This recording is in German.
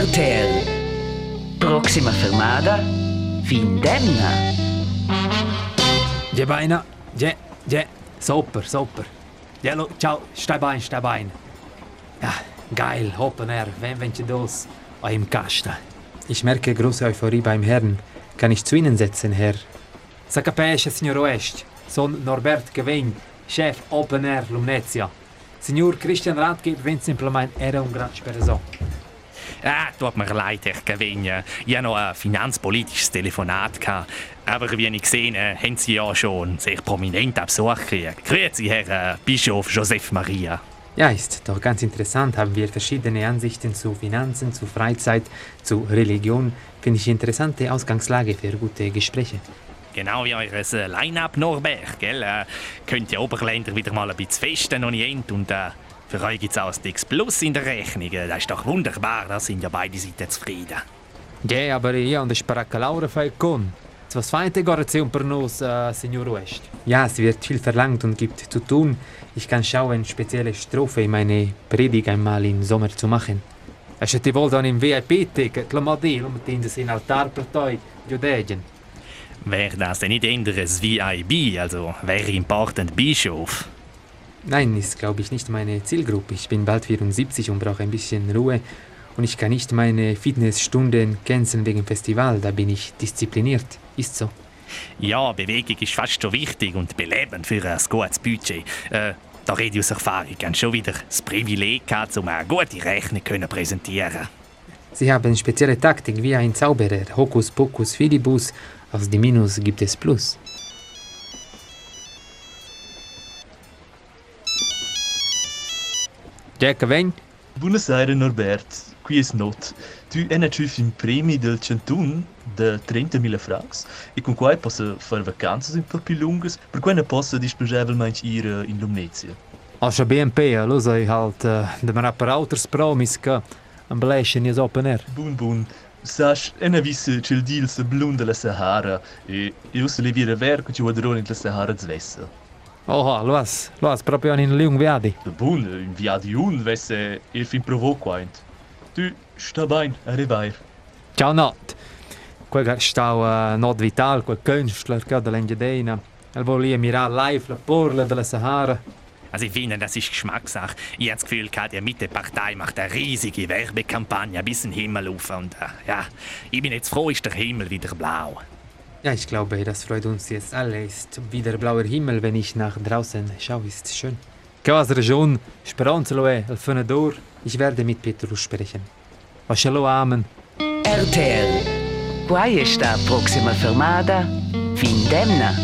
RTL. Proxima fermada, Findemna. Ja, beina. Ja, ja. Super, super. Ja, lo, ciao. Stai bene. Ja, geil. Open Air. Wenn, wenn das im Kasten. Ich merke große Euphorie beim Herrn. Kann ich zu Ihnen setzen, Herr? Sa capisce, signor Oest. Son Norbert Gewin, Chef Open Air Lumnezia. Signor Christian Ratgeber, wenn simplement era un gran persona. Ah, tut mir leid, Herr Gewinne. Ich hatte noch ein finanzpolitisches Telefonat. Gehabt. Aber wie ich gesehen habe, haben Sie ja schon sehr prominent besucht. Grüezi, Herr äh, Bischof Joseph Maria. Ja, ist doch ganz interessant. Haben wir verschiedene Ansichten zu Finanzen, zu Freizeit, zu Religion. Finde ich interessante Ausgangslage für gute Gespräche. Genau wie eures äh, Line-Up Norbert, gell? Äh, könnt ihr Oberländer wieder mal ein bisschen festen und nicht und äh, für euch gibt es auch ein Plus in der Rechnung. Das ist doch wunderbar, da sind ja beide Seiten zufrieden. Ja, aber io non sparaca Laura fai con. Was fai decorazione per nos, uh, Signor West? Ja, es wird viel verlangt und gibt zu tun. Ich kann schauen, spezielle Strophe in meine Predigt einmal im Sommer zu machen. E se ti vuol dann im VIP-Ticket, lo modelo, mettendo in Altar per toi, Judegen. Wäre das denn nicht ein VIB, also very important Bischof? Nein, ist glaube ich nicht meine Zielgruppe. Ich bin bald 74 und brauche ein bisschen Ruhe. Und ich kann nicht meine Fitnessstunden canceln wegen Festival. Da bin ich diszipliniert. Ist so. Ja, Bewegung ist fast so wichtig und belebend für ein gutes Budget. Äh, da rede ich aus Erfahrung. Ich habe schon wieder das Privileg gehabt, um eine gute Rechnung zu präsentieren. Sie haben spezielle Taktik wie ein Zauberer. Hokus pokus fidibus. Aus dem Minus gibt es Plus. Jack vem? Buonasera Norbert, qui è Snot. Tu ricevuto un premio del Centun de 30.000 francs e con quai posso fare vacanze un po' più lunghe, per cui ne posso disponibilmente ir in Lumnezia. Als BNP, lo sai halt, uh, de man per autors promis che un bläschen is open air. Bun bun. Saš, ena visse c'è il deal se blunda la Sahara e io se le vire ver che ci vadrò in la Sahara zvessa. Oha, luas, luas, proprio in lung viadi. Bun, in viadi un vesse il fin provoquaint. Tu, sta bene, arrivair. Ciao Not. Quel stau uh, Not Vital, quel Künstler che da l'Engiadena. El volia mirar live la porla della Sahara. Also ich finde, das ist Geschmackssache. Ich habe das Gefühl, die Mittepartei macht eine riesige Werbekampagne bis in den Himmel auf. Und äh, ja, ich bin jetzt froh, ist der Himmel wieder blau. Ja, ich glaube, das freut uns jetzt alle. Ist wieder blauer Himmel, wenn ich nach draußen schaue, ist schön. Casa Region, è, il Ich werde mit Petrus sprechen. Vascello amen. RTL. Sta proxima fermada? Fin demna.